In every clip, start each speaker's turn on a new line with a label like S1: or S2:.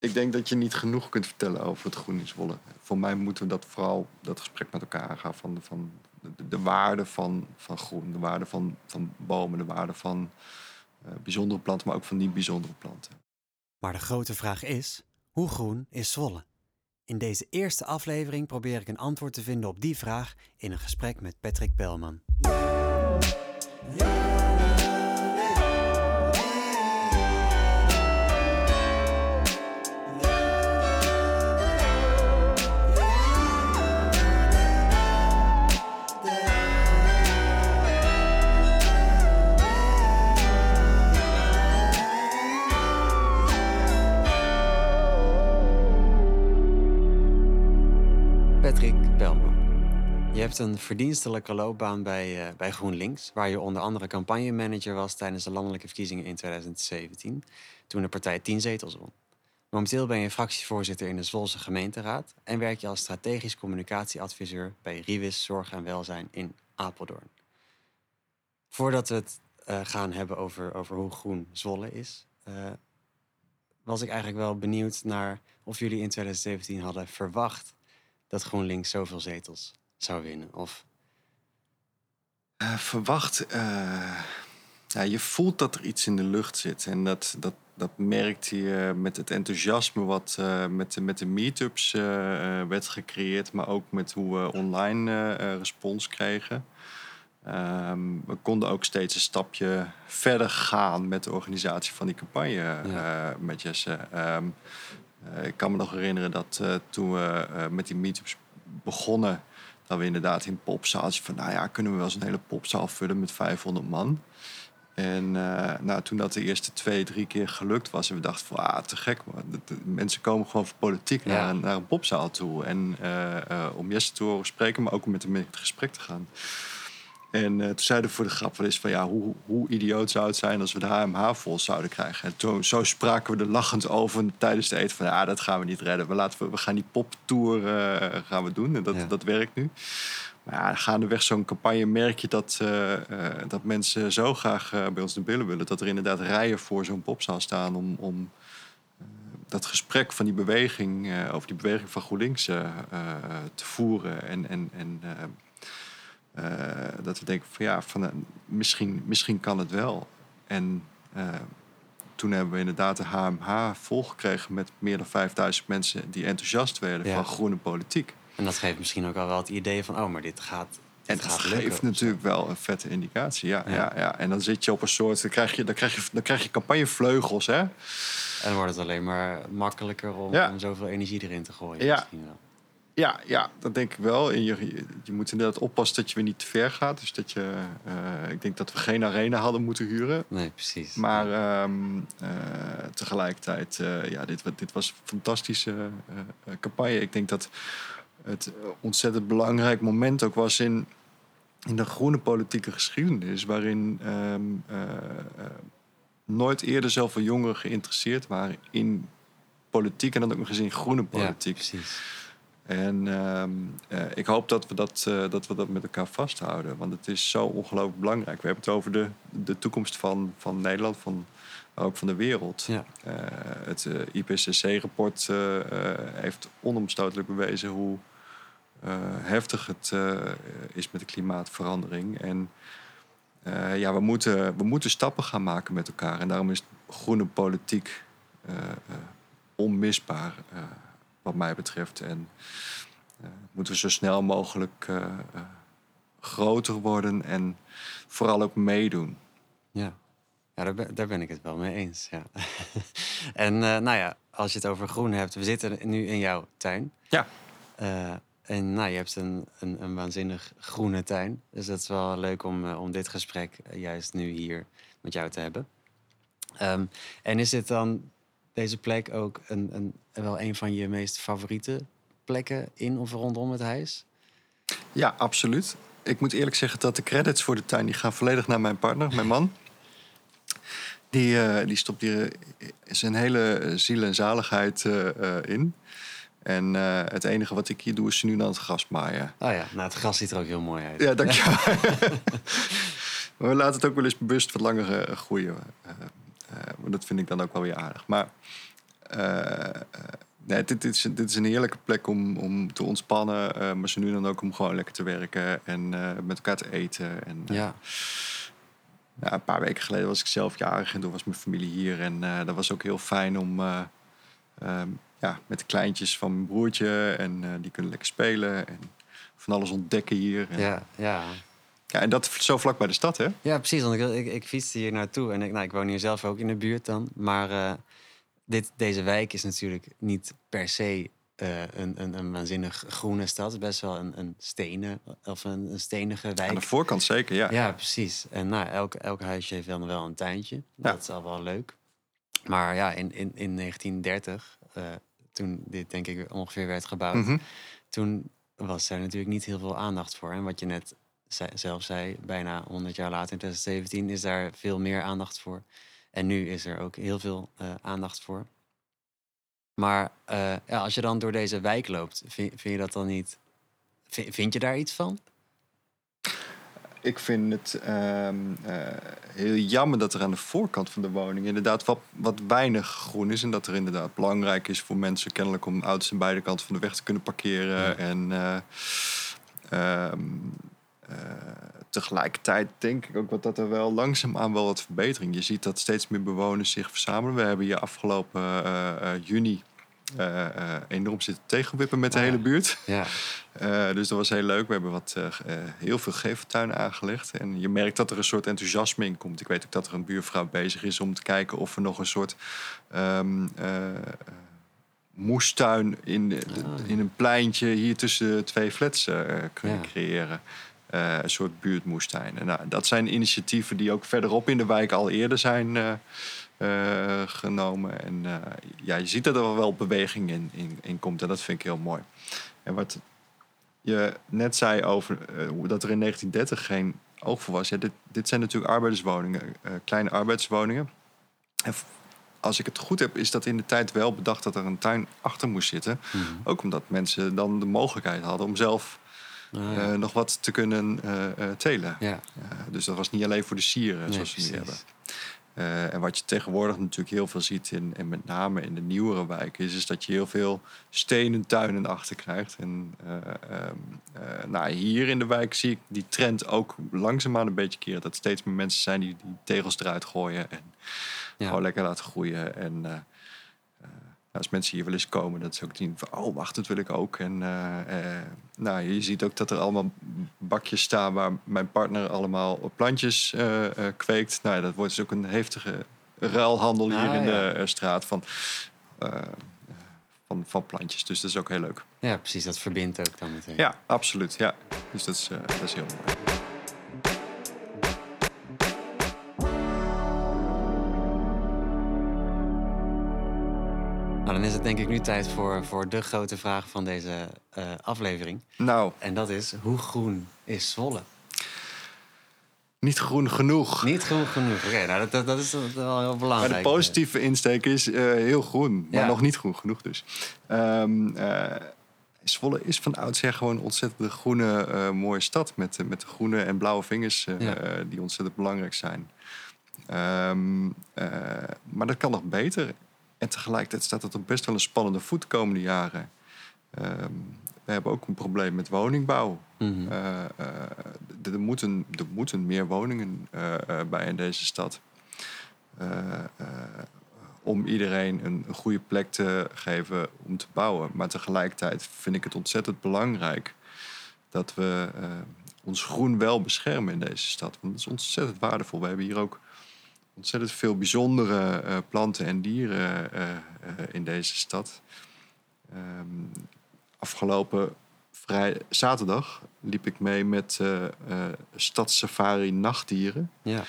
S1: Ik denk dat je niet genoeg kunt vertellen over het groen in Zwolle. Voor mij moeten we dat vooral dat gesprek met elkaar aangaan van, de, van de, de waarde van, van groen, de waarde van, van bomen, de waarde van uh, bijzondere planten, maar ook van niet bijzondere planten.
S2: Maar de grote vraag is: hoe groen is Zwolle? In deze eerste aflevering probeer ik een antwoord te vinden op die vraag in een gesprek met Patrick Pelman. Je hebt een verdienstelijke loopbaan bij, uh, bij GroenLinks, waar je onder andere campagnemanager was tijdens de landelijke verkiezingen in 2017, toen de partij 10 zetels won. Momenteel ben je fractievoorzitter in de Zwolse gemeenteraad en werk je als strategisch communicatieadviseur bij Riwis Zorg en Welzijn in Apeldoorn. Voordat we het uh, gaan hebben over, over hoe groen Zwolle is, uh, was ik eigenlijk wel benieuwd naar of jullie in 2017 hadden verwacht dat GroenLinks zoveel zetels zou winnen? Of...
S1: Uh, verwacht. Uh, ja, je voelt dat er iets in de lucht zit. En dat, dat, dat merkte je met het enthousiasme wat uh, met, de, met de meetups werd gecreëerd, maar ook met hoe we online respons kregen. Um, we konden ook steeds een stapje verder gaan met de organisatie van die campagne ja. met Jesse. Um, ik kan me nog herinneren dat toen we met die meetups begonnen, dat we inderdaad in popzaaltje van, nou ja, kunnen we wel eens een hele popzaal vullen met 500 man. En uh, nou, toen dat de eerste twee, drie keer gelukt was, en we dachten van, ah, te gek man. De, mensen komen gewoon voor politiek naar, een, naar een popzaal toe. En uh, uh, om Jesse te horen spreken, maar ook om met hem in het gesprek te gaan. En uh, toen zeiden we voor de grap wel eens van ja, hoe, hoe idioot zou het zijn als we de HMH vol zouden krijgen. En toen, zo spraken we er lachend over tijdens de eten van ja, dat gaan we niet redden. We, laten we, we gaan die poptour uh, gaan we doen en dat, dat werkt nu. Maar ja, gaandeweg zo'n campagne merk je dat, uh, dat mensen zo graag bij ons de billen willen. Dat er inderdaad rijen voor zo'n popzaal staan om, om dat gesprek van die beweging, over die beweging van GroenLinks te voeren. En, en, en uh, dat we denken van ja, van, uh, misschien, misschien kan het wel. En uh, toen hebben we inderdaad de HMH volgekregen met meer dan 5000 mensen die enthousiast werden ja. van groene politiek.
S2: En dat geeft misschien ook al wel het idee van, oh, maar dit gaat.
S1: En dat geeft natuurlijk wel een vette indicatie. Ja, ja. Ja, ja. En dan zit je op een soort. Dan krijg je, dan krijg je, dan krijg je campagnevleugels. Hè? En
S2: dan wordt het alleen maar makkelijker om, om zoveel energie erin te gooien.
S1: Ja. Misschien wel. Ja, ja, dat denk ik wel. En je, je moet inderdaad oppassen dat je weer niet te ver gaat. Dus dat je, uh, ik denk dat we geen arena hadden moeten huren.
S2: Nee, precies.
S1: Maar um, uh, tegelijkertijd, uh, ja, dit, dit was een fantastische campagne. Ik denk dat het ontzettend belangrijk moment ook was in, in de groene politieke geschiedenis. Waarin um, nooit eerder zoveel jongeren geïnteresseerd waren in politiek. En dan ook nog eens in groene politiek.
S2: Ja, precies.
S1: En uh, uh, ik hoop dat we dat, uh, dat we dat met elkaar vasthouden. Want het is zo ongelooflijk belangrijk. We hebben het over de, de toekomst van, van Nederland, van, maar ook van de wereld.
S2: Ja.
S1: Uh, het IPCC-rapport heeft onomstotelijk bewezen hoe heftig het is met de klimaatverandering. En ja, we moeten, we moeten stappen gaan maken met elkaar. En daarom is groene politiek onmisbaar wat mij betreft. En uh, moeten we zo snel mogelijk uh, uh, groter worden en vooral ook meedoen.
S2: Ja, ja daar, ben, daar ben ik het wel mee eens. Ja. en nou ja, als je het over groen hebt, we zitten nu in jouw tuin.
S1: Ja.
S2: en nou, je hebt een, een, een, waanzinnig groene tuin. Dus dat is wel leuk om, om dit gesprek juist nu hier met jou te hebben. Um, en is dit dan deze plek ook een, een, wel een van je meest favoriete plekken in of rondom het huis?
S1: Ja, absoluut. Ik moet eerlijk zeggen dat de credits voor de tuin die gaan volledig naar mijn partner, mijn man. Die, uh, die stopt hier zijn hele ziel en zaligheid uh, uh, in. En het enige wat ik hier doe is nu aan het gras maaien.
S2: Oh ja, nou het gras ziet er ook heel mooi uit.
S1: Ja, dankjewel. we laten het ook wel eens bewust wat langer groeien. Uh, dat vind ik dan ook wel weer aardig. Maar eh, eh, nee, dit, dit, is, dit is een heerlijke plek om, om te ontspannen. eh, maar zo nu dan ook om gewoon lekker te werken en eh, met elkaar te eten. En, eh,
S2: Ja.
S1: ja, een paar weken geleden was ik zelf jarig en toen was mijn familie hier. En eh, dat was ook heel fijn om eh, ehm, ja, met de kleintjes van mijn broertje. En eh, die kunnen lekker spelen en van alles ontdekken hier. En,
S2: Ja, ja.
S1: Ja, en dat zo vlak bij de stad, hè?
S2: ja, precies. Want ik, ik, ik fietste hier naartoe en ik, nou, ik woon hier zelf ook in de buurt dan. Maar eh, dit, deze wijk is natuurlijk niet per se eh, een, een, een waanzinnig groene stad. Het is best wel een, een stenen of een, een stenige wijk.
S1: Aan de voorkant zeker, ja.
S2: Ja, precies. En nou, elk, elk huisje heeft dan wel een tuintje.
S1: Ja.
S2: Dat is al wel leuk. Maar ja, in, in, in 1930, eh, toen dit denk ik ongeveer werd gebouwd,
S1: Mhm.
S2: toen was er natuurlijk niet heel veel aandacht voor. En wat je net zelf zei, bijna 100 jaar later, in 2017, is daar veel meer aandacht voor. En nu is er ook heel veel eh, aandacht voor. Maar eh, ja, als je dan door deze wijk loopt, vind, vind je dat dan niet. Vind, vind je daar iets van?
S1: Ik vind het ehm, eh, heel jammer dat er aan de voorkant van de woning inderdaad wat, wat weinig groen is. En dat er inderdaad belangrijk is voor mensen kennelijk om auto's aan beide kanten van de weg te kunnen parkeren.
S2: Ja.
S1: En eh, ehm, eh, tegelijkertijd denk ik ook wat dat er wel langzaamaan wel wat verbetering. Je ziet dat steeds meer bewoners zich verzamelen. We hebben hier afgelopen eh, eh, juni eh, enorm zitten tegenwippen met de
S2: Ah,
S1: hele buurt.
S2: Ja,
S1: dus dat was heel leuk. We hebben wat, heel veel geveltuinen aangelegd. En je merkt dat er een soort enthousiasme in komt. Ik weet ook dat er een buurvrouw bezig is om te kijken of we nog een soort ehm, eh, eh, moestuin in,
S2: Ah.
S1: in een pleintje hier tussen de twee flats kunnen
S2: Ja.
S1: creëren. Eh, een soort buurtmoestuin. En nou, dat zijn initiatieven die ook verderop in de wijk al eerder zijn eh, eh, genomen. En ja, je ziet dat er wel beweging in, in, in komt. En dat vind ik heel mooi. En wat je net zei over hoe dat er in 1930 geen oog voor was. Dit, dit zijn natuurlijk arbeiderswoningen, kleine arbeiderswoningen. En als ik het goed heb, is dat in de tijd wel bedacht dat er een tuin achter moest zitten.
S2: Mhm.
S1: Ook omdat mensen dan de mogelijkheid hadden om zelf
S2: ja.
S1: eh, nog wat te kunnen eh, eh, telen.
S2: ja.
S1: Dus dat was niet alleen voor de sieren,
S2: Nee,
S1: zoals we nu hebben. En wat je tegenwoordig natuurlijk heel veel ziet, in, en met name in de nieuwere wijken, is, is dat je heel veel stenen tuinen achter krijgt. En eh, ehm, eh, nou, hier in de wijk zie ik die trend ook langzaamaan een beetje keren. Dat steeds meer mensen zijn die, die tegels eruit gooien en
S2: Ja.
S1: gewoon lekker laten groeien. En als mensen hier wel eens komen, dat ze ook zien van, oh wacht, dat wil ik ook. En eh, eh, nou, je ziet ook dat er allemaal bakjes staan waar mijn partner allemaal plantjes eh, kweekt. Nou, ja, dat wordt dus ook een heftige ruilhandel hier
S2: Ah,
S1: in
S2: ja.
S1: de straat van, van, van plantjes. Dus dat is ook heel leuk.
S2: ja, precies. Dat verbindt ook dan meteen.
S1: Ja, absoluut. Ja. Dus dat is, dat is heel mooi.
S2: Nou, dan is het denk ik nu tijd voor, voor de grote vraag van deze eh, aflevering.
S1: Nou,
S2: En dat is, hoe groen is Zwolle?
S1: niet groen genoeg.
S2: Niet groen genoeg. Oké, nou dat, dat, is wel heel
S1: Maar
S2: belangrijk.
S1: de positieve insteek is eh, heel groen, maar
S2: Ja.
S1: nog niet groen genoeg dus. Ehm eh, Zwolle is van oudsher gewoon een ontzettend groene, mooie stad. Met, met de groene en blauwe vingers
S2: Ja.
S1: die ontzettend belangrijk zijn. Ehm, eh, maar dat kan nog beter. En tegelijkertijd staat het op best wel een spannende voet de komende jaren. Ehm, we hebben ook een probleem met woningbouw.
S2: Mhm.
S1: Eh, eh, er, moeten, er moeten meer woningen eh, bij in deze stad. Om iedereen een, een goede plek te geven om te bouwen. Maar tegelijkertijd vind ik het ontzettend belangrijk dat we ons groen wel beschermen in deze stad. Want dat is ontzettend waardevol. We hebben hier ook ontzettend veel bijzondere eh, planten en dieren eh, eh, in deze stad. Ehm, afgelopen vrij, zaterdag liep ik mee met Stadssafari Nachtdieren.
S2: Ja.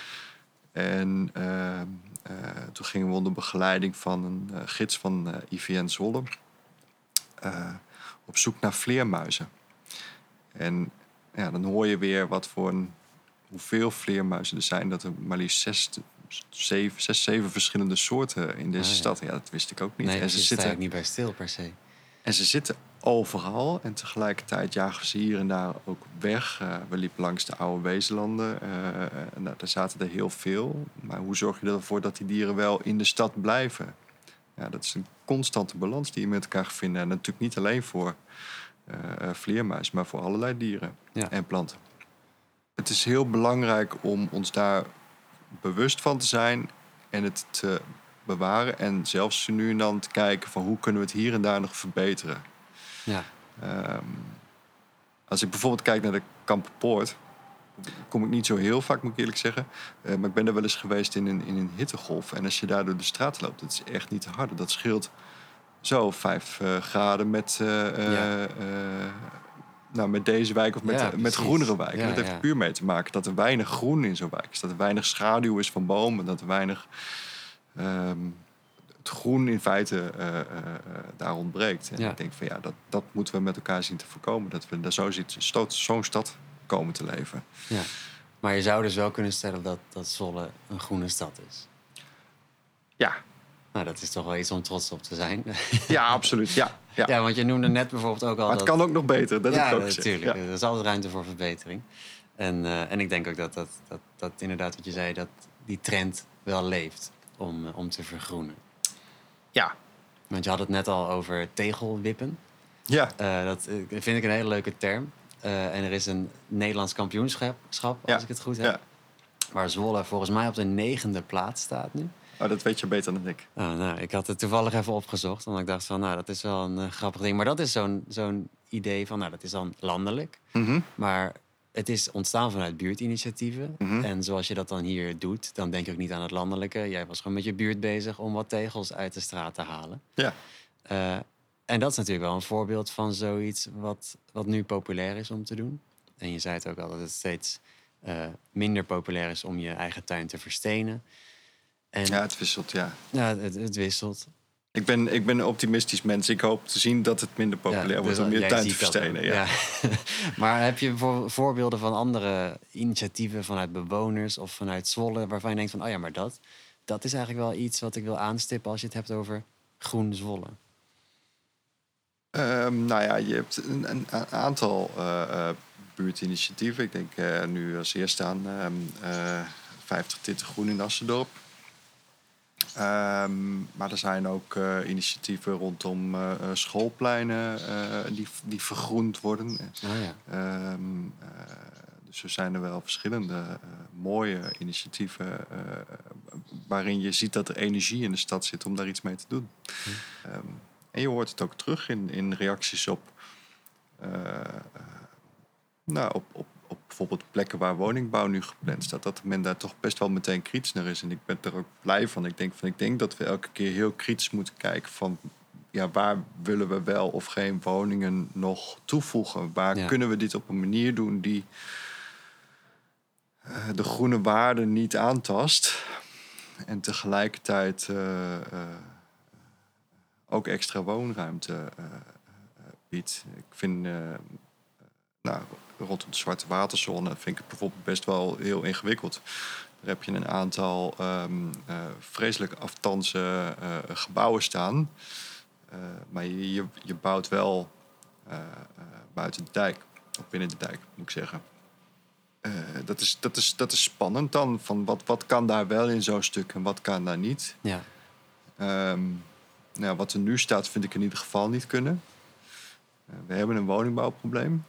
S1: En ehm, eh, toen gingen we onder begeleiding van een gids van IVN Zwolle op zoek naar vleermuizen. En ja, dan hoor je weer wat voor een, hoeveel vleermuizen er zijn. Dat er maar liefst zeven, zes, zeven verschillende soorten in deze
S2: ja.
S1: stad. Ja, dat wist ik ook niet.
S2: Nee,
S1: en, ze zitten,
S2: niet bij stil per se.
S1: en ze zitten overal. En tegelijkertijd jagen ze hier en daar ook weg. Eh, we liepen langs de oude wezenlanden. en daar, zaten er heel veel. Maar hoe zorg je ervoor dat die dieren wel in de stad blijven? ja, dat is een constante balans die je met elkaar vinden. En natuurlijk niet alleen voor uh, vleermuis, maar voor allerlei dieren en planten. Het is heel belangrijk om ons daar bewust van te zijn en het te bewaren. En zelfs nu en dan te kijken van hoe kunnen we het hier en daar nog verbeteren. Ja. Ehm, als ik bijvoorbeeld kijk naar de Kampenpoort, kom ik niet zo heel vaak, moet ik eerlijk zeggen. Uh, maar ik ben er wel eens geweest in een, in een hittegolf. En als je daar door de straat loopt, dat is echt niet te harde. Dat scheelt zo vijf uh, graden met, uh, ja. Nou, met deze wijk of met, ja, met groenere wijken. Ja, dat heeft puur mee te maken dat er weinig groen in zo'n wijk is. Dat er weinig schaduw is van bomen. Dat er weinig... Um, het groen in feite uh, uh, daar ontbreekt. En ik denk van ja, dat, dat moeten we met elkaar zien te voorkomen. Dat we daar zo zo'n stad komen te leven.
S2: Ja. Maar je zou dus wel kunnen stellen dat, dat Zwolle een groene stad is.
S1: Ja.
S2: Nou, dat is toch wel iets om trots op te zijn.
S1: Ja, absoluut. Ja,
S2: ja. ja want je noemde net bijvoorbeeld ook al.
S1: Maar het kan ook nog beter. Dat
S2: ja,
S1: ook
S2: natuurlijk. Ja. Er is altijd ruimte voor verbetering. En, uh, en ik denk ook dat, dat, dat, dat inderdaad wat je zei, dat die trend wel leeft om, om te vergroenen.
S1: Ja.
S2: Want je had het net al over tegelwippen.
S1: Ja.
S2: Uh, dat vind ik een hele leuke term. En er is een Nederlands kampioenschap, als ik het goed heb. Ja. Waar Zwolle volgens mij op de negende plaats staat nu.
S1: Oh, dat weet je beter dan ik.
S2: Oh, nou, ik had het toevallig even opgezocht. Want ik dacht van, nou, dat is wel een uh, grappig ding. Maar dat is zo'n zo'n idee van, nou, dat is dan landelijk. Mm -hmm. Maar het is ontstaan vanuit buurtinitiatieven. Mm -hmm. En zoals je dat dan hier doet, dan denk ik ook niet aan het landelijke. Jij was gewoon met je buurt bezig om wat tegels uit de straat te halen.
S1: Ja.
S2: Uh, en dat is natuurlijk wel een voorbeeld van zoiets wat, wat nu populair is om te doen. En je zei het ook al dat het steeds uh, minder populair is om je eigen tuin te verstenen.
S1: En, ja, het wisselt, ja.
S2: Ja, het, het wisselt.
S1: Ik ben, ik ben een optimistisch mens. Ik hoop te zien dat het minder populair ja, wordt dus om je tuin te verstenen. Ja. ja.
S2: maar heb je voor, voorbeelden van andere initiatieven vanuit bewoners of vanuit Zwolle... waarvan je denkt van, oh ja, maar dat, dat is eigenlijk wel iets wat ik wil aanstippen... als je het hebt over groen Zwolle?
S1: Um, nou ja, je hebt een, een aantal uh, uh, buurtinitiatieven. Ik denk uh, nu als eerste aan um, 50 Titten Groen in Assendorp. Um, maar er zijn ook initiatieven rondom schoolpleinen die, die vergroend worden.
S2: Oh, ja.
S1: dus er zijn er wel verschillende mooie initiatieven waarin je ziet dat er energie in de stad zit om daar iets mee te doen. Hm. En je hoort het ook terug in, in reacties op, nou, op, op bijvoorbeeld plekken waar woningbouw nu gepland staat. Dat men daar toch best wel meteen kritisch naar is. En ik ben er ook blij van. Ik denk, van, ik denk dat we elke keer heel kritisch moeten kijken van ja, waar willen we wel of geen woningen nog toevoegen? Waar kunnen we dit op een manier doen die uh, de groene waarde niet aantast en tegelijkertijd uh, ook extra woonruimte biedt. Ik vind, nou, rondom de Zwarte Waterzone vind ik het bijvoorbeeld best wel heel ingewikkeld. Daar heb je een aantal um, uh, vreselijk aftanse gebouwen staan. maar je, je, bouwt wel buiten de dijk, of binnen de dijk moet ik zeggen. dat, is, dat, is, dat is spannend dan. Van wat, wat kan daar wel in zo'n stuk en wat kan daar niet?
S2: Ja.
S1: Um, nou, wat er nu staat, vind ik in ieder geval niet kunnen. We hebben een woningbouwprobleem.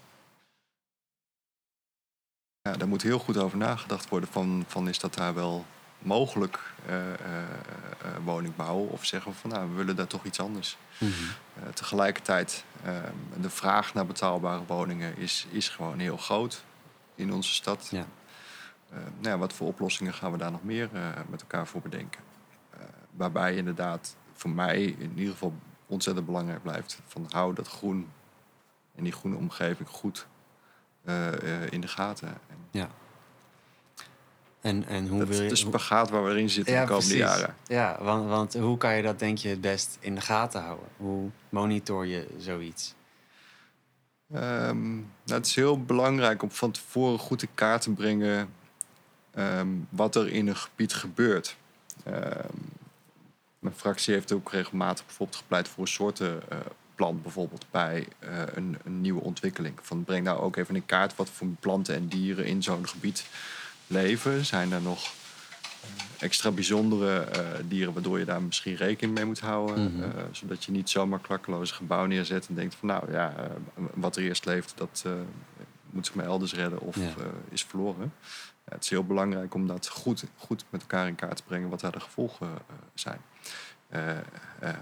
S1: Ja, daar moet heel goed over nagedacht worden van, van is dat daar wel mogelijk uh, uh, woningbouw of zeggen we van nou we willen daar toch iets anders. Mm -hmm. tegelijkertijd de vraag naar betaalbare woningen is, is gewoon heel groot in onze stad.
S2: Ja.
S1: nou, wat voor oplossingen gaan we daar nog meer met elkaar voor bedenken? waarbij inderdaad voor mij in ieder geval ontzettend belangrijk blijft. Van hou dat groen en die groene omgeving goed in de gaten. En
S2: ja. En, en hoe wil je...
S1: De spagaat waar we in zitten ja, de komende precies. jaren.
S2: Ja, want, want hoe kan je dat denk je het best in de gaten houden? Hoe monitor je zoiets?
S1: Um, nou, het is heel belangrijk om van tevoren goed in kaart te brengen um, wat er in een gebied gebeurt. Um, mijn fractie heeft ook regelmatig bijvoorbeeld gepleit voor een soortenplan, bijvoorbeeld bij uh, een, een, nieuwe ontwikkeling. Van breng nou ook even in kaart wat voor planten en dieren in zo'n gebied leven. Zijn er nog extra bijzondere eh, dieren, waardoor je daar misschien rekening mee moet houden.
S2: Mhm.
S1: eh, zodat je niet zomaar klakkeloos een gebouw neerzet en denkt van nou ja, eh, wat er eerst leeft, dat eh, moet zich maar elders redden of
S2: Ja.
S1: eh, is verloren. Ja, het is heel belangrijk om dat goed, goed met elkaar in kaart te brengen, wat daar de gevolgen eh, zijn. Eh, eh,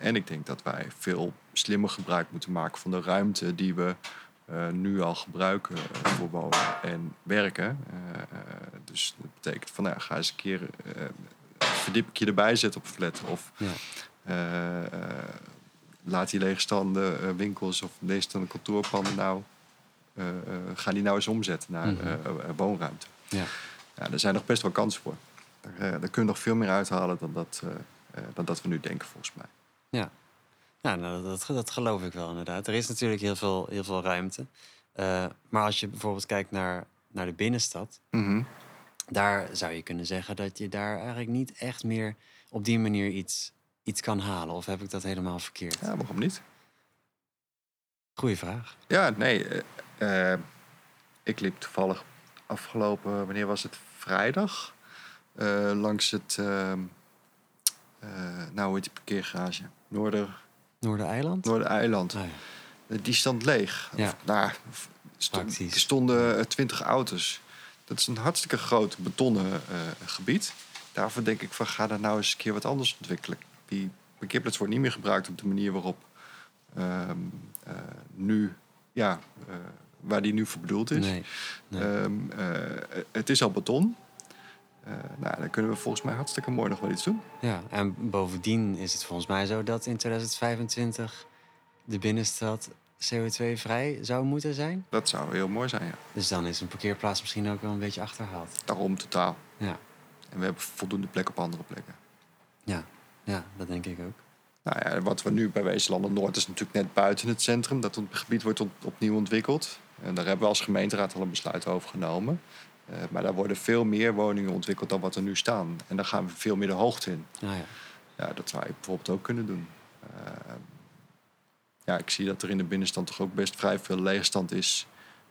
S1: en ik denk dat wij veel slimmer gebruik moeten maken van de ruimte die we eh, nu al gebruiken eh, voor wonen en werken. Eh, dus dat betekent van, nou, ga eens een keer eh verdieping erbij zetten op flat. Of
S2: Ja.
S1: laat die leegstaande winkels of leegstaande kantoorpanden nou... ga die nou eens omzetten naar
S2: Mhm.
S1: woonruimte.
S2: Ja.
S1: Ja, er zijn nog best wel kansen voor. Daar, daar kun je nog veel meer uithalen dan dat, dan dat we nu denken, volgens mij.
S2: Ja, nou, dat, dat geloof ik wel inderdaad. Er is natuurlijk heel veel, heel veel ruimte. Eh, maar als je bijvoorbeeld kijkt naar, naar de binnenstad,
S1: Mhm.
S2: daar zou je kunnen zeggen dat je daar eigenlijk niet echt meer op die manier iets, iets kan halen. Of heb ik dat helemaal verkeerd?
S1: Ja, waarom niet?
S2: Goeie vraag.
S1: Ja, nee. eh, eh, ik liep toevallig afgelopen, wanneer was het? Vrijdag. langs het, ehm, eh, nou hoe heet die parkeergarage? Noorder,
S2: Noordereiland?
S1: Noordereiland.
S2: Ah, ja.
S1: Eh, Die stond leeg.
S2: Ja.
S1: Of, nou, stond, er stonden twintig auto's. Dat is een hartstikke groot betonnen eh, gebied. Daarvoor denk ik van ga daar nou eens een keer wat anders ontwikkelen. Die parkeerplaats wordt niet meer gebruikt op de manier waarop ehm, eh, nu, ja, eh, waar die nu voor bedoeld is.
S2: Nee. nee.
S1: Ehm, eh, het is al beton. Eh, nou, daar kunnen we volgens mij hartstikke mooi nog wel iets doen.
S2: Ja, en bovendien is het volgens mij zo dat in 2025 de binnenstad CO2-vrij zou moeten zijn.
S1: Dat zou heel mooi zijn, ja.
S2: Dus dan is een parkeerplaats misschien ook wel een beetje achterhaald.
S1: Daarom totaal.
S2: Ja,
S1: En we hebben voldoende plek op andere plekken.
S2: ja, ja dat denk ik ook.
S1: Nou ja, wat we nu bij Weeslanden Noord is natuurlijk net buiten het centrum. Dat gebied wordt opnieuw ontwikkeld. En daar hebben we als gemeenteraad al een besluit over genomen. Eh, maar daar worden veel meer woningen ontwikkeld dan wat er nu staan. En daar gaan we veel meer de hoogte in.
S2: Nou ja,
S1: Ja, dat zou je bijvoorbeeld ook kunnen doen. Eh, ja, ik zie dat er in de binnenstand toch ook best vrij veel leegstand is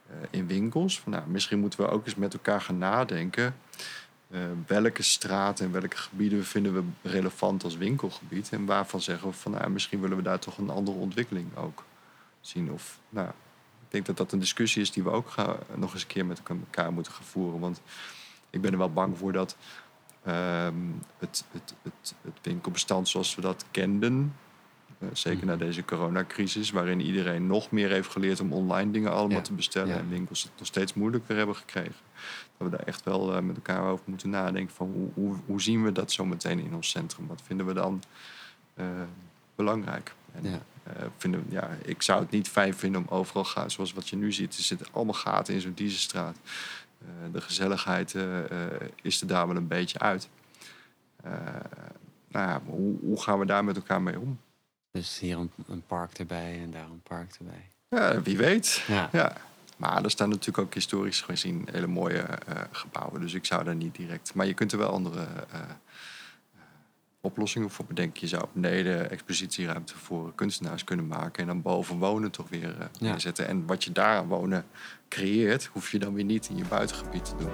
S1: eh, in winkels. Van, nou, misschien moeten we ook eens met elkaar gaan nadenken. welke straten en welke gebieden vinden we relevant als winkelgebied? En waarvan zeggen we van nou, misschien willen we daar toch een andere ontwikkeling ook zien. Of, nou, denk dat dat een discussie is die we ook gaan, nog eens een keer met elkaar moeten gaan voeren. Want ik ben er wel bang voor dat ehm, het, het, het, het winkelbestand zoals we dat kenden, eh, zeker na deze coronacrisis, waarin iedereen nog meer heeft geleerd om online dingen allemaal
S2: Ja,
S1: te bestellen
S2: ja.
S1: en winkels het nog steeds moeilijker hebben gekregen. Dat we daar echt wel eh, met elkaar over moeten nadenken van hoe, hoe, hoe zien we dat zo meteen in ons centrum? Wat vinden we dan eh, belangrijk? En,
S2: Ja.
S1: eh, vinden, ja, ik zou het niet fijn vinden om overal gaan zoals wat je nu ziet. Er zitten allemaal gaten in zo'n dieselstraat. Eh, de gezelligheid eh, is er daar wel een beetje uit. Nou ja, hoe, hoe gaan we daar met elkaar mee om?
S2: dus hier een, een park erbij en daar een park erbij.
S1: Ja, wie weet.
S2: Ja,
S1: Ja. Maar er staan natuurlijk ook historisch gezien hele mooie gebouwen. Dus ik zou daar niet direct. Maar je kunt er wel andere oplossingen voor bedenken. Je zou beneden expositieruimte voor kunstenaars kunnen maken. En dan boven wonen toch weer eh,
S2: Ja.
S1: neerzetten. En wat je daar aan wonen creëert, hoef je dan weer niet in je buitengebied te doen.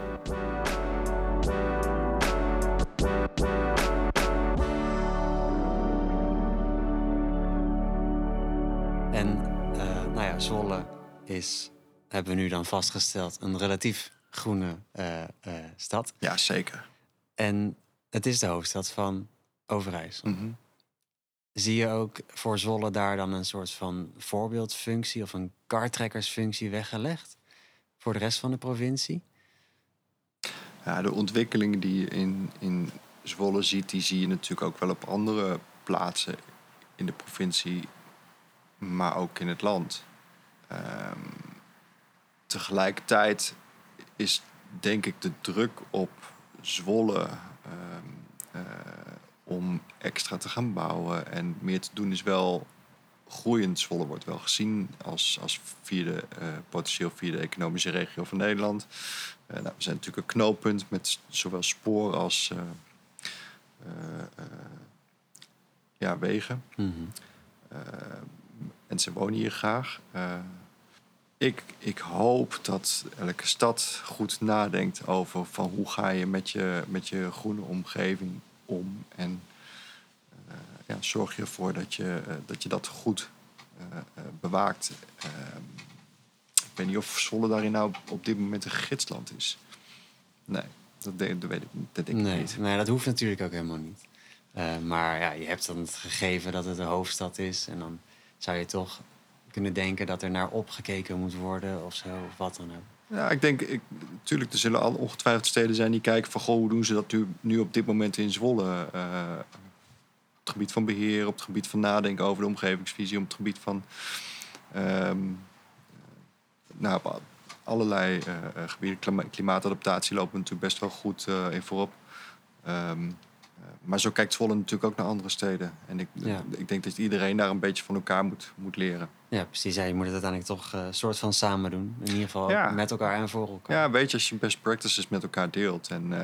S2: en eh, nou ja, Zwolle is, hebben we nu dan vastgesteld, een relatief groene eh, eh, stad.
S1: Ja, zeker.
S2: En het is de hoofdstad van Overijssel.
S1: Mhm.
S2: Zie je ook voor Zwolle daar dan een soort van voorbeeldfunctie of een kartrekkersfunctie weggelegd voor de rest van de provincie?
S1: Ja, de ontwikkeling die je in, in Zwolle ziet, die zie je natuurlijk ook wel op andere plaatsen in de provincie, maar ook in het land. Ehm, tegelijkertijd is denk ik de druk op Zwolle eh, om extra te gaan bouwen en meer te doen is wel groeiend. Zwolle wordt wel gezien als, als vierde, eh, potentieel vierde economische regio van Nederland. Eh, nou, we zijn natuurlijk een knooppunt met zowel spoor als eh, ja, wegen.
S2: Mhm.
S1: Eh, mensen wonen hier graag. Ik, ik hoop dat elke stad goed nadenkt over van hoe ga je met je, met je groene omgeving om. En uh, ja, zorg je ervoor dat je, uh, dat, je dat goed uh, bewaakt. Ehm, ik weet niet of Zwolle daarin nou op dit moment een gidsland is. Nee, dat, dat weet ik, dat denk ik
S2: nee,
S1: niet.
S2: Nee, dat hoeft natuurlijk ook helemaal niet. maar ja, je hebt dan het gegeven dat het de hoofdstad is. En dan zou je toch kunnen denken dat er naar opgekeken moet worden of zo, of wat dan ook.
S1: Ja, ik denk, ik, natuurlijk, er zullen al ongetwijfeld steden zijn die kijken van, goh, hoe doen ze dat nu, nu op dit moment in Zwolle? Uh, op het gebied van beheer, op het gebied van nadenken over de omgevingsvisie, op het gebied van, um, nou, op allerlei uh, gebieden, klimaatadaptatie lopen natuurlijk best wel goed in voorop. Um, maar zo kijkt Zwolle natuurlijk ook naar andere steden. En ik, ik denk dat iedereen daar een beetje van elkaar moet, moet leren.
S2: Ja, precies. Ja, je moet het uiteindelijk toch een uh, soort van samen doen. In ieder geval ja. met elkaar en voor elkaar.
S1: Ja, weet je, als je best practices met elkaar deelt. En, uh,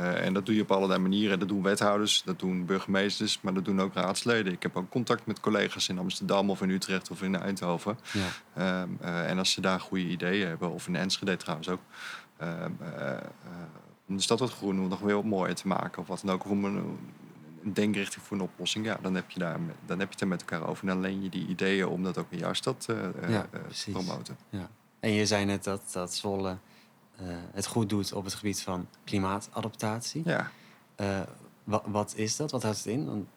S1: uh, en dat doe je op allerlei manieren. Dat doen wethouders, dat doen burgemeesters, maar dat doen ook raadsleden. Ik heb ook contact met collega's in Amsterdam of in Utrecht of in Eindhoven. Ja. Um, en als ze daar goede ideeën hebben, of in Enschede trouwens ook... Um, om de stad wat groener, nog weer wat mooier te maken. Of wat dan ook. Of om een, een denkrichting voor een oplossing. Ja, dan heb je, daar, dan heb je het er met elkaar over. En dan leen je die ideeën om dat ook in jouw stad uh, ja, uh, te promoten.
S2: Ja. En je zei net dat, dat Zwolle uh, het goed doet op het gebied van klimaatadaptatie.
S1: Ja.
S2: wat, wat is dat? Wat houdt het in? Dan...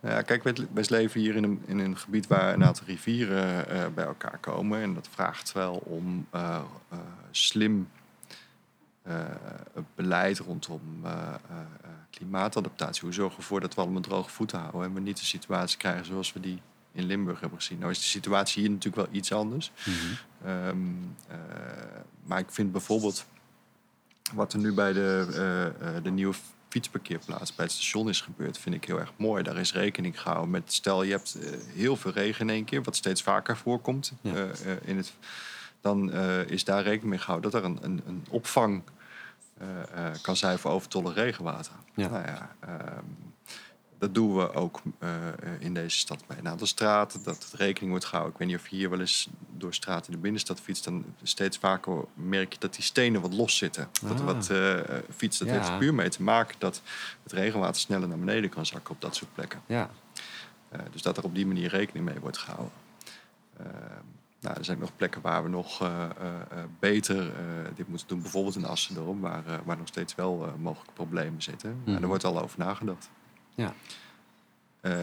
S1: Ja, kijk, wij leven hier in een, in een gebied waar een aantal rivieren bij elkaar komen. En dat vraagt wel om slim beleid rondom uh, uh, klimaatadaptatie. Hoe zorgen we ervoor dat we allemaal droge voeten houden en we niet de situatie krijgen zoals we die in Limburg hebben gezien. Nou is de situatie hier natuurlijk wel iets anders. Mm -hmm. um, maar ik vind bijvoorbeeld wat er nu bij de, de nieuwe fietsparkeerplaats bij het station is gebeurd, vind ik heel erg mooi. Daar is rekening gehouden met, stel je hebt heel veel regen in één keer, wat steeds vaker voorkomt ja. in het dan uh, is daar rekening mee gehouden dat er een, een, een opvang uh, uh, kan zijn voor overtollig regenwater. Ja. Nou ja, ehm, dat doen we ook in deze stad bij een aantal straten. Dat het rekening wordt gehouden. Ik weet niet of je hier wel eens door straten in de binnenstad fietst. Dan steeds vaker merk je dat die stenen wat los zitten. Ah. Dat er wat fietst. Dat ja. heeft puur mee te maken dat het regenwater sneller naar beneden kan zakken op dat soort plekken.
S2: Ja.
S1: dus dat er op die manier rekening mee wordt gehouden. Nou, er zijn nog plekken waar we nog uh, uh, beter dit moeten doen. Bijvoorbeeld in Assendorp, waar, waar nog steeds wel mogelijke problemen zitten. Mm. daar wordt al over nagedacht.
S2: Ja.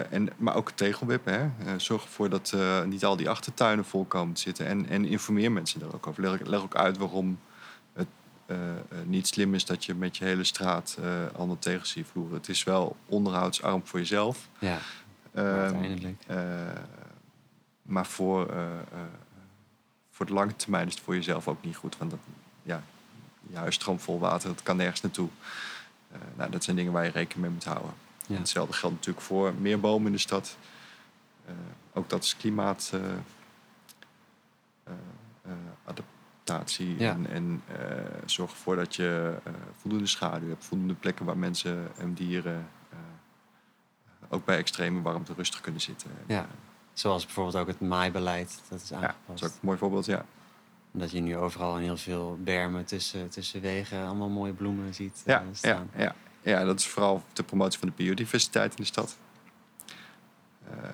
S1: en, maar ook tegelwippen. Hè? zorg ervoor dat niet al die achtertuinen vol komen te zitten. En, en informeer mensen er ook over. Leg, leg ook uit waarom het niet slim is dat je met je hele straat allemaal tegels ziet vloeren. Het is wel onderhoudsarm voor jezelf.
S2: Ja,
S1: ehm,
S2: uiteindelijk.
S1: maar voor voor de lange termijn is het voor jezelf ook niet goed. Want dat, ja, je huis stroomt vol water, dat kan nergens naartoe. Uh, nou, dat zijn dingen waar je rekening mee moet houden. Ja. hetzelfde geldt natuurlijk voor meer bomen in de stad. Uh, ook dat is klimaatadaptatie. Ja. En, en zorg ervoor dat je voldoende schaduw hebt. Voldoende plekken waar mensen en dieren ook bij extreme warmte rustig kunnen zitten.
S2: Ja. Zoals bijvoorbeeld ook het maaibeleid. Dat is aangepast.
S1: Ja, dat is ook een mooi voorbeeld, ja.
S2: Dat je nu overal in heel veel bermen tussen, tussen wegen allemaal mooie bloemen ziet
S1: ja,
S2: uh, staan.
S1: Ja, ja. ja, dat is vooral de promotie van de biodiversiteit in de stad. Uh,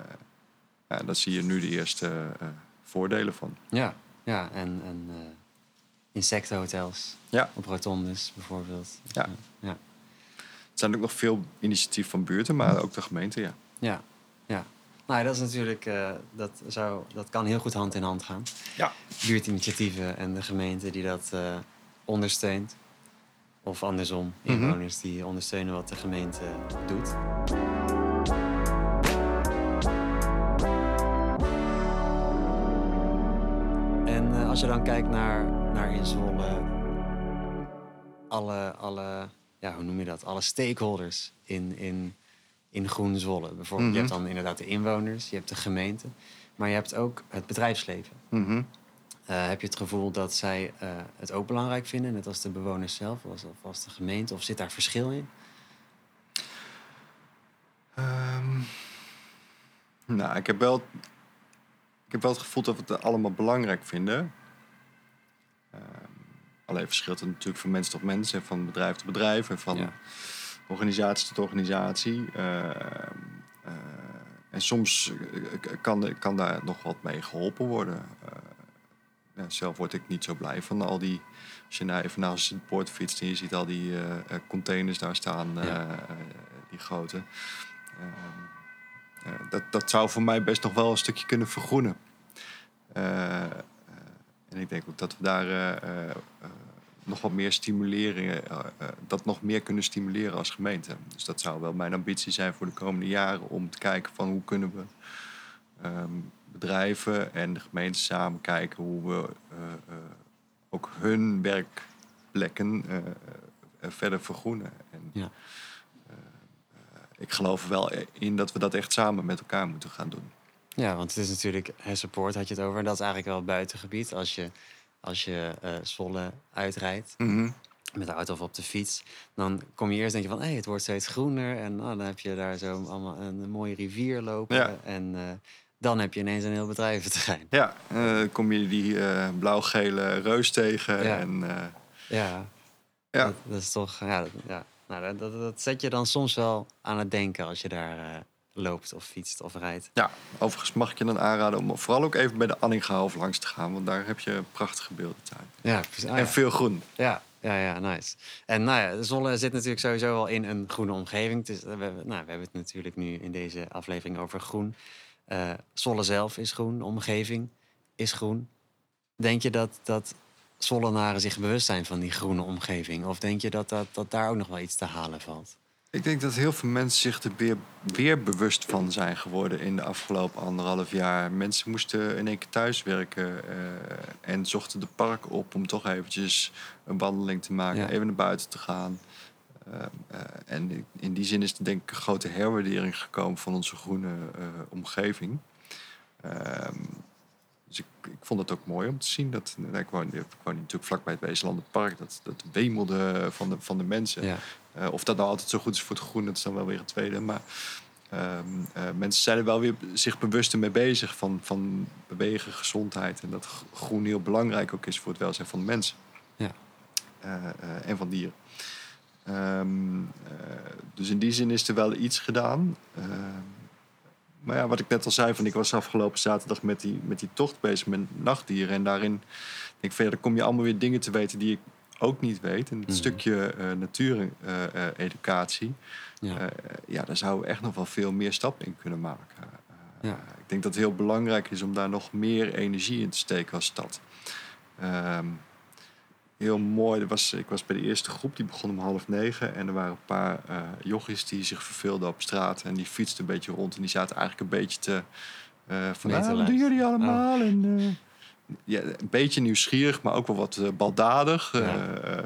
S1: ja, daar zie je nu de eerste uh, voordelen van.
S2: Ja, ja en, en insectenhotels
S1: ja.
S2: op rotondes bijvoorbeeld.
S1: Ja.
S2: ja.
S1: Er zijn ook nog veel initiatief van buurten, maar ook de gemeente, ja.
S2: Ja, ja. Nou, dat is natuurlijk, uh, dat, zou, dat kan heel goed hand in hand gaan.
S1: Ja.
S2: Buurtinitiatieven en de gemeente die dat uh, ondersteunt. Of andersom, inwoners mm -hmm. die ondersteunen wat de gemeente doet. En uh, als je dan kijkt naar, naar in Zwolle, alle, alle, ja, hoe noem je dat? Alle stakeholders in, in in Groen Zwolle. Bijvoorbeeld, Je hebt dan inderdaad de inwoners, je hebt de gemeente, maar je hebt ook het bedrijfsleven.
S1: Mm
S2: uh, heb je het gevoel dat zij uh, het ook belangrijk vinden, net als de bewoners zelf, of als de gemeente, of zit daar verschil in?
S1: Um, nou, ik heb wel, ik heb wel het gevoel dat we het allemaal belangrijk vinden. Ehm, alleen verschilt het natuurlijk van mens tot mens en van bedrijf tot bedrijf en van
S2: Ja.
S1: Organisatie tot organisatie. Ehm, eh, en soms eh, kan, kan daar nog wat mee geholpen worden. Eh, ja, zelf word ik niet zo blij van al die. Als je nou even naast het poort fietst en je ziet al die eh, eh, containers daar staan, eh,
S2: Ja.
S1: eh, die grote. Eh, dat, dat zou voor mij best nog wel een stukje kunnen vergroenen. Eh, eh, en ik denk ook dat we daar eh, eh, eh, nog wat meer stimuleren, eh, eh, dat nog meer kunnen stimuleren als gemeente. Dus dat zou wel mijn ambitie zijn voor de komende jaren om te kijken van hoe kunnen we ehm, bedrijven en de gemeente samen kijken hoe we eh, ook hun werkplekken verder vergroenen. En,
S2: Ja.
S1: ik geloof wel in dat we dat echt samen met elkaar moeten gaan doen.
S2: Ja, want het is natuurlijk, support had je het over. En dat is eigenlijk wel buitengebied. Als je, als je eh Zwolle uitrijdt met de auto of op de fiets, dan kom je eerst denk je van, hé, het wordt steeds groener. En oh, dan heb je daar zo allemaal een, mooie rivier lopen.
S1: Ja.
S2: En eh, dan heb je ineens een heel bedrijventerrein.
S1: Ja, eh, kom je die eh, blauw-gele reus tegen.
S2: Ja.
S1: En,
S2: Ja,
S1: ja.
S2: Dat, dat is toch, ja, dat, ja. Nou, dat, dat, zet je dan soms wel aan het denken als je daar loopt of fietst of rijdt.
S1: ja, overigens mag ik je dan aanraden om vooral ook even bij de Anningahof langs te gaan. Want daar heb je prachtige beeldentuin.
S2: Ja, precies. Ah,
S1: En veel groen.
S2: Ja, ja, ja, nice. En nou ja, Zwolle zit natuurlijk sowieso al in een groene omgeving. Is, we, hebben, nou, we hebben het natuurlijk nu in deze aflevering over groen. Eh Zwolle zelf is groen, de omgeving is groen. Denk je dat, dat Zwollenaren zich bewust zijn van die groene omgeving? Of denk je dat, dat, dat daar ook nog wel iets te halen valt?
S1: Ik denk dat heel veel mensen zich er weer, weer bewust van zijn geworden in de afgelopen anderhalf jaar. Mensen moesten in één keer thuiswerken eh, en zochten de park op om toch eventjes een wandeling te maken,
S2: Ja.
S1: even naar buiten te gaan. Eh, eh, en in die zin is er denk ik een grote herwaardering gekomen van onze groene omgeving. Ehm, dus ik, ik vond het ook mooi om te zien dat. nou, ik, woon, ik woon natuurlijk vlakbij het Weeslandenpark. Dat, dat wemelde van de, van de mensen.
S2: Ja,
S1: Eh, of dat nou altijd zo goed is voor het groen, dat is dan wel weer een tweede. Maar ehm, eh, mensen zijn er wel weer zich bewuster mee bezig van, van bewegen, gezondheid. En dat groen heel belangrijk ook is voor het welzijn van de mensen.
S2: Ja.
S1: Eh, en van dieren. Ehm, eh, dus in die zin is er wel iets gedaan. Ehm, maar ja, wat ik net al zei, van ik was afgelopen zaterdag met die, met die tocht bezig met nachtdieren. En daarin denk ik verder kom je allemaal weer dingen te weten die ik ook niet weet. En het
S2: Mhm.
S1: stukje eh natuureducatie,
S2: ja.
S1: eh, ja, daar zouden we echt nog wel veel meer stappen in kunnen maken. Eh,
S2: Ja.
S1: Ik denk dat het heel belangrijk is om daar nog meer energie in te steken als stad. Ehm, heel mooi, er was, ik was bij de eerste groep, die begon om half negen. En er waren een paar eh jochies die zich verveelden op straat. En die fietsten een beetje rond. En die zaten eigenlijk een beetje te... eh van, "Ah, wat doen
S2: luisteren."
S1: jullie allemaal? En, eh, ja, een beetje nieuwsgierig, maar ook wel wat eh, baldadig.
S2: Ja.
S1: Eh, eh,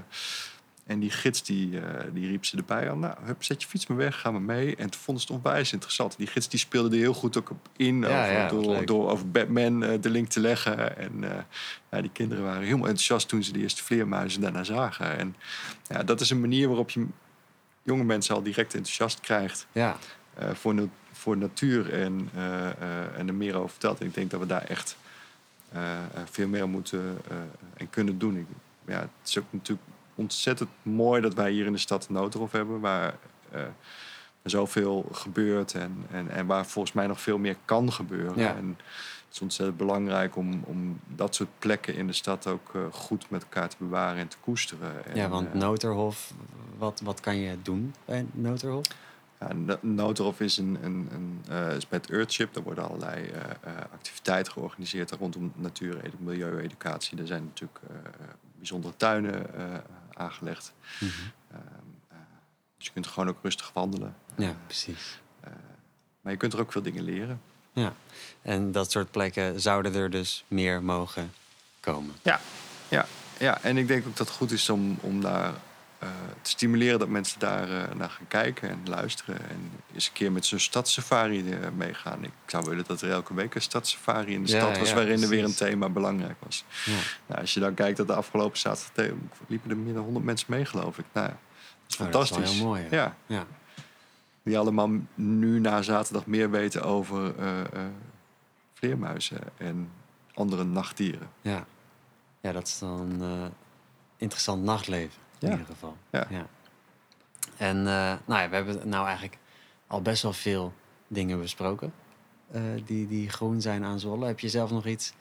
S1: en die gids die, die riep ze erbij aan. Nou, hup, zet je fiets maar weg, ga maar mee. En toen vonden ze het onwijs interessant. Die gids die speelde er heel goed ook op in.
S2: Ja,
S1: over,
S2: ja,
S1: door, over Batman de link te leggen. En ja, die kinderen waren helemaal enthousiast toen ze de eerste vleermuizen daarna zagen. En ja, dat is een manier waarop je jonge mensen al direct enthousiast krijgt
S2: ja.
S1: voor, voor natuur en, en er meer over vertelt. En ik denk dat we daar echt veel meer moeten eh, en kunnen doen. Ik, ja, het is ook natuurlijk ontzettend mooi dat wij hier in de stad Noterhof hebben, waar eh, zoveel gebeurt en, en, en waar volgens mij nog veel meer kan gebeuren.
S2: Ja.
S1: En het is ontzettend belangrijk om, om dat soort plekken in de stad ook eh, goed met elkaar te bewaren en te koesteren. En,
S2: ja, want
S1: eh,
S2: Noterhof, wat, wat kan je doen bij Noterhof?
S1: Ja, No- Noterhof is, een, een, een, eh, is Earthship. Daar worden allerlei eh, eh, activiteiten georganiseerd rondom natuur- en milieueducatie. Er zijn natuurlijk bijzondere tuinen aangelegd.
S2: Mhm.
S1: Ehm, eh, dus je kunt gewoon ook rustig wandelen.
S2: Ja,
S1: Eh,
S2: precies.
S1: maar je kunt er ook veel dingen leren.
S2: Ja. En dat soort plekken zouden er dus meer mogen komen.
S1: Ja, ja, ja. en ik denk ook dat het goed is om, om daar te stimuleren dat mensen daar eh, naar gaan kijken en luisteren. En eens een keer met zo'n stadssafari eh, meegaan. Ik zou willen dat er elke week een stadssafari in de
S2: Ja,
S1: stad was
S2: ja,
S1: waarin er weer een thema belangrijk was.
S2: Ja.
S1: Nou, als je dan kijkt dat de afgelopen zaterdag te- liepen er meer dan 100 mensen mee, geloof ik. Nou, dat is
S2: Oh, dat is
S1: fantastisch.
S2: heel mooi, ja.
S1: Die allemaal nu na zaterdag meer weten over eh, eh, vleermuizen en andere nachtdieren.
S2: Ja. Ja, dat is dan eh, interessant nachtleven in ieder geval.
S1: Ja.
S2: En eh, nou ja, we hebben nou eigenlijk al best wel veel dingen besproken eh, die, die groen zijn aan Zwolle. Heb je zelf nog iets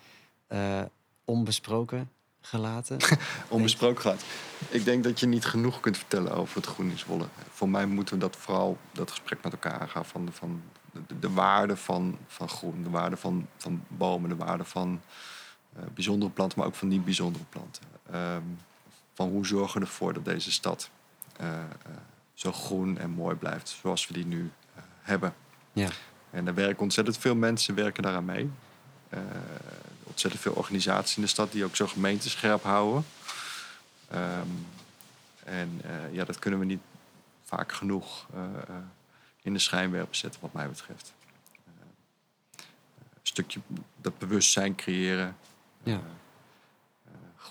S2: eh, onbesproken gelaten?
S1: onbesproken gaat. Ik denk dat je niet genoeg kunt vertellen over het groen in Zwolle. Voor mij moeten we dat vooral dat gesprek met elkaar aangaan van, van de, de waarde van, van groen, de waarde van, van bomen, de waarde van bijzondere planten, maar ook van niet bijzondere planten. Ehm, van hoe zorgen we ervoor dat deze stad eh, eh, zo groen en mooi blijft zoals we die nu eh, hebben.
S2: ja.
S1: En er werken ontzettend veel mensen werken daaraan mee. Ontzettend veel organisaties in de stad die ook zo gemeente scherp houden. Ehm, en ja, dat kunnen we niet vaak genoeg in de schijnwerper zetten, wat mij betreft. Een stukje dat bewustzijn creëren.
S2: Ja.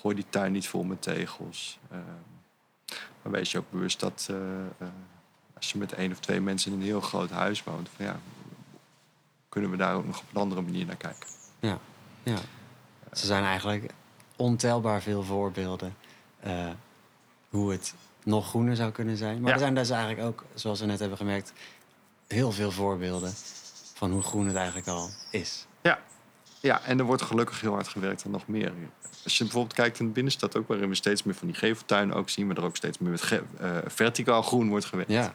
S1: Eh, eh, gooi die tuin niet vol met tegels. Ehm, maar wees je ook bewust dat eh, eh, als je met één of twee mensen in een heel groot huis woont, van ja, kunnen we daar ook nog op een andere manier naar kijken.
S2: Ja, ja. Ze zijn eigenlijk ontelbaar veel voorbeelden eh, hoe het nog groener zou kunnen zijn. Maar
S1: Ja.
S2: er zijn dus eigenlijk ook, zoals we net hebben gemerkt, heel veel voorbeelden van hoe groen het eigenlijk al is.
S1: Ja. Ja, en er wordt gelukkig heel hard gewerkt aan nog meer. Als je bijvoorbeeld kijkt in de binnenstad ook, waarin we steeds meer van die geveltuinen ook zien, maar er ook steeds meer met ge- eh, verticaal groen wordt gewerkt.
S2: Ja,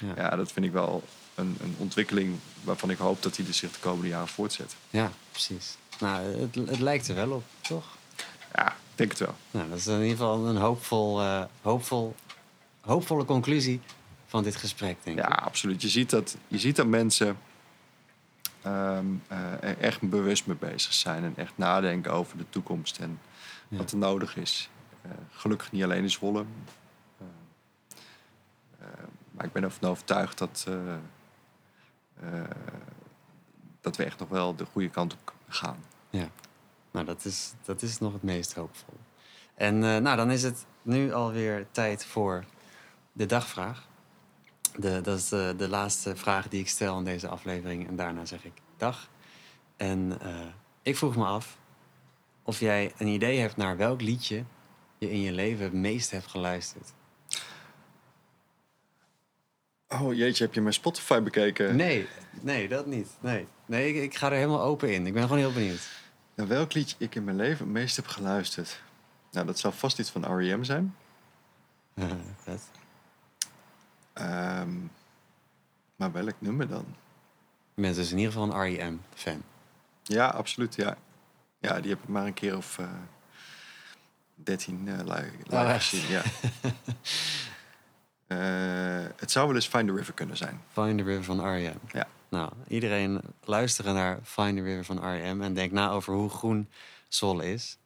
S2: ja.
S1: ja dat vind ik wel een, een ontwikkeling waarvan ik hoop dat die er zich de komende jaren voortzet.
S2: ja precies. Nou, het, het lijkt er wel op, toch?
S1: Ja, ik denk het wel.
S2: Nou, dat is in ieder geval een hoopvol, eh, hoopvol, hoopvolle conclusie van dit gesprek, denk
S1: Ja,
S2: ik.
S1: absoluut. Je ziet dat, je ziet dat mensen er echt bewust mee bezig zijn en echt nadenken over de toekomst en
S2: Ja.
S1: wat er nodig is. Eh, gelukkig niet alleen in Zwolle. Eh, maar ik ben ervan overtuigd dat, dat we echt nog wel de goede kant op gaan.
S2: Ja, nou dat is, dat is nog het meest hoopvol. En nou, dan is het nu alweer tijd voor de dagvraag. De, dat is de, de laatste vraag die ik stel in deze aflevering. En daarna zeg ik dag. En eh, ik vroeg me af of jij een idee hebt naar welk liedje je in je leven het meest hebt geluisterd.
S1: Oh jeetje, heb je mijn Spotify bekeken?
S2: Nee, nee, dat niet. Nee, nee ik, ik ga er helemaal open in. Ik ben gewoon heel benieuwd.
S1: Naar welk liedje ik in mijn leven het meest heb geluisterd? Nou, dat zal vast iets van R.E.M. zijn.
S2: Vet.
S1: Ehm, maar welk nummer dan?
S2: Je bent dus in ieder geval een R.E.M.-fan.
S1: Ja, absoluut. Ja, ja die heb ik maar een keer of eh 13 eh live, gezien. Ja. Eh, het zou wel eens Find the River kunnen zijn.
S2: Find the River van R.E.M.
S1: Ja.
S2: Nou, iedereen luisteren naar Find the River van R.E.M. en denk na over hoe groen Zwolle is.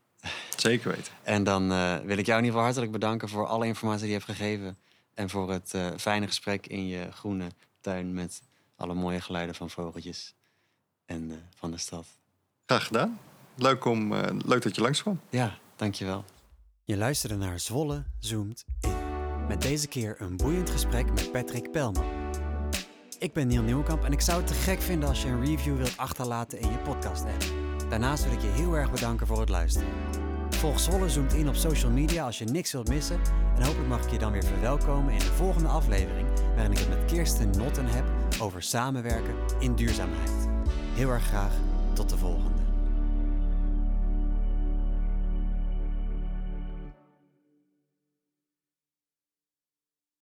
S1: Zeker weten.
S2: En dan eh, wil ik jou in ieder geval hartelijk bedanken voor alle informatie die je hebt gegeven. En voor het eh, fijne gesprek in je groene tuin met alle mooie geluiden van vogeltjes en eh, van de stad.
S1: Graag gedaan. Leuk, om, eh, leuk dat je langskwam.
S2: Ja, dankjewel. Je luisterde naar Zwolle zoomt in. Met deze keer een boeiend gesprek met Patrick Pelman. Ik ben Neil Nieuwkamp en ik zou het te gek vinden als je een review wilt achterlaten in je podcast-app. Daarnaast wil ik je heel erg bedanken voor het luisteren. Volg Zwolle zoomt in op social media als je niks wilt missen. En hopelijk mag ik je dan weer verwelkomen in de volgende aflevering... waarin ik het met Kirsten Notten heb over samenwerken in duurzaamheid. Heel erg graag, tot de volgende.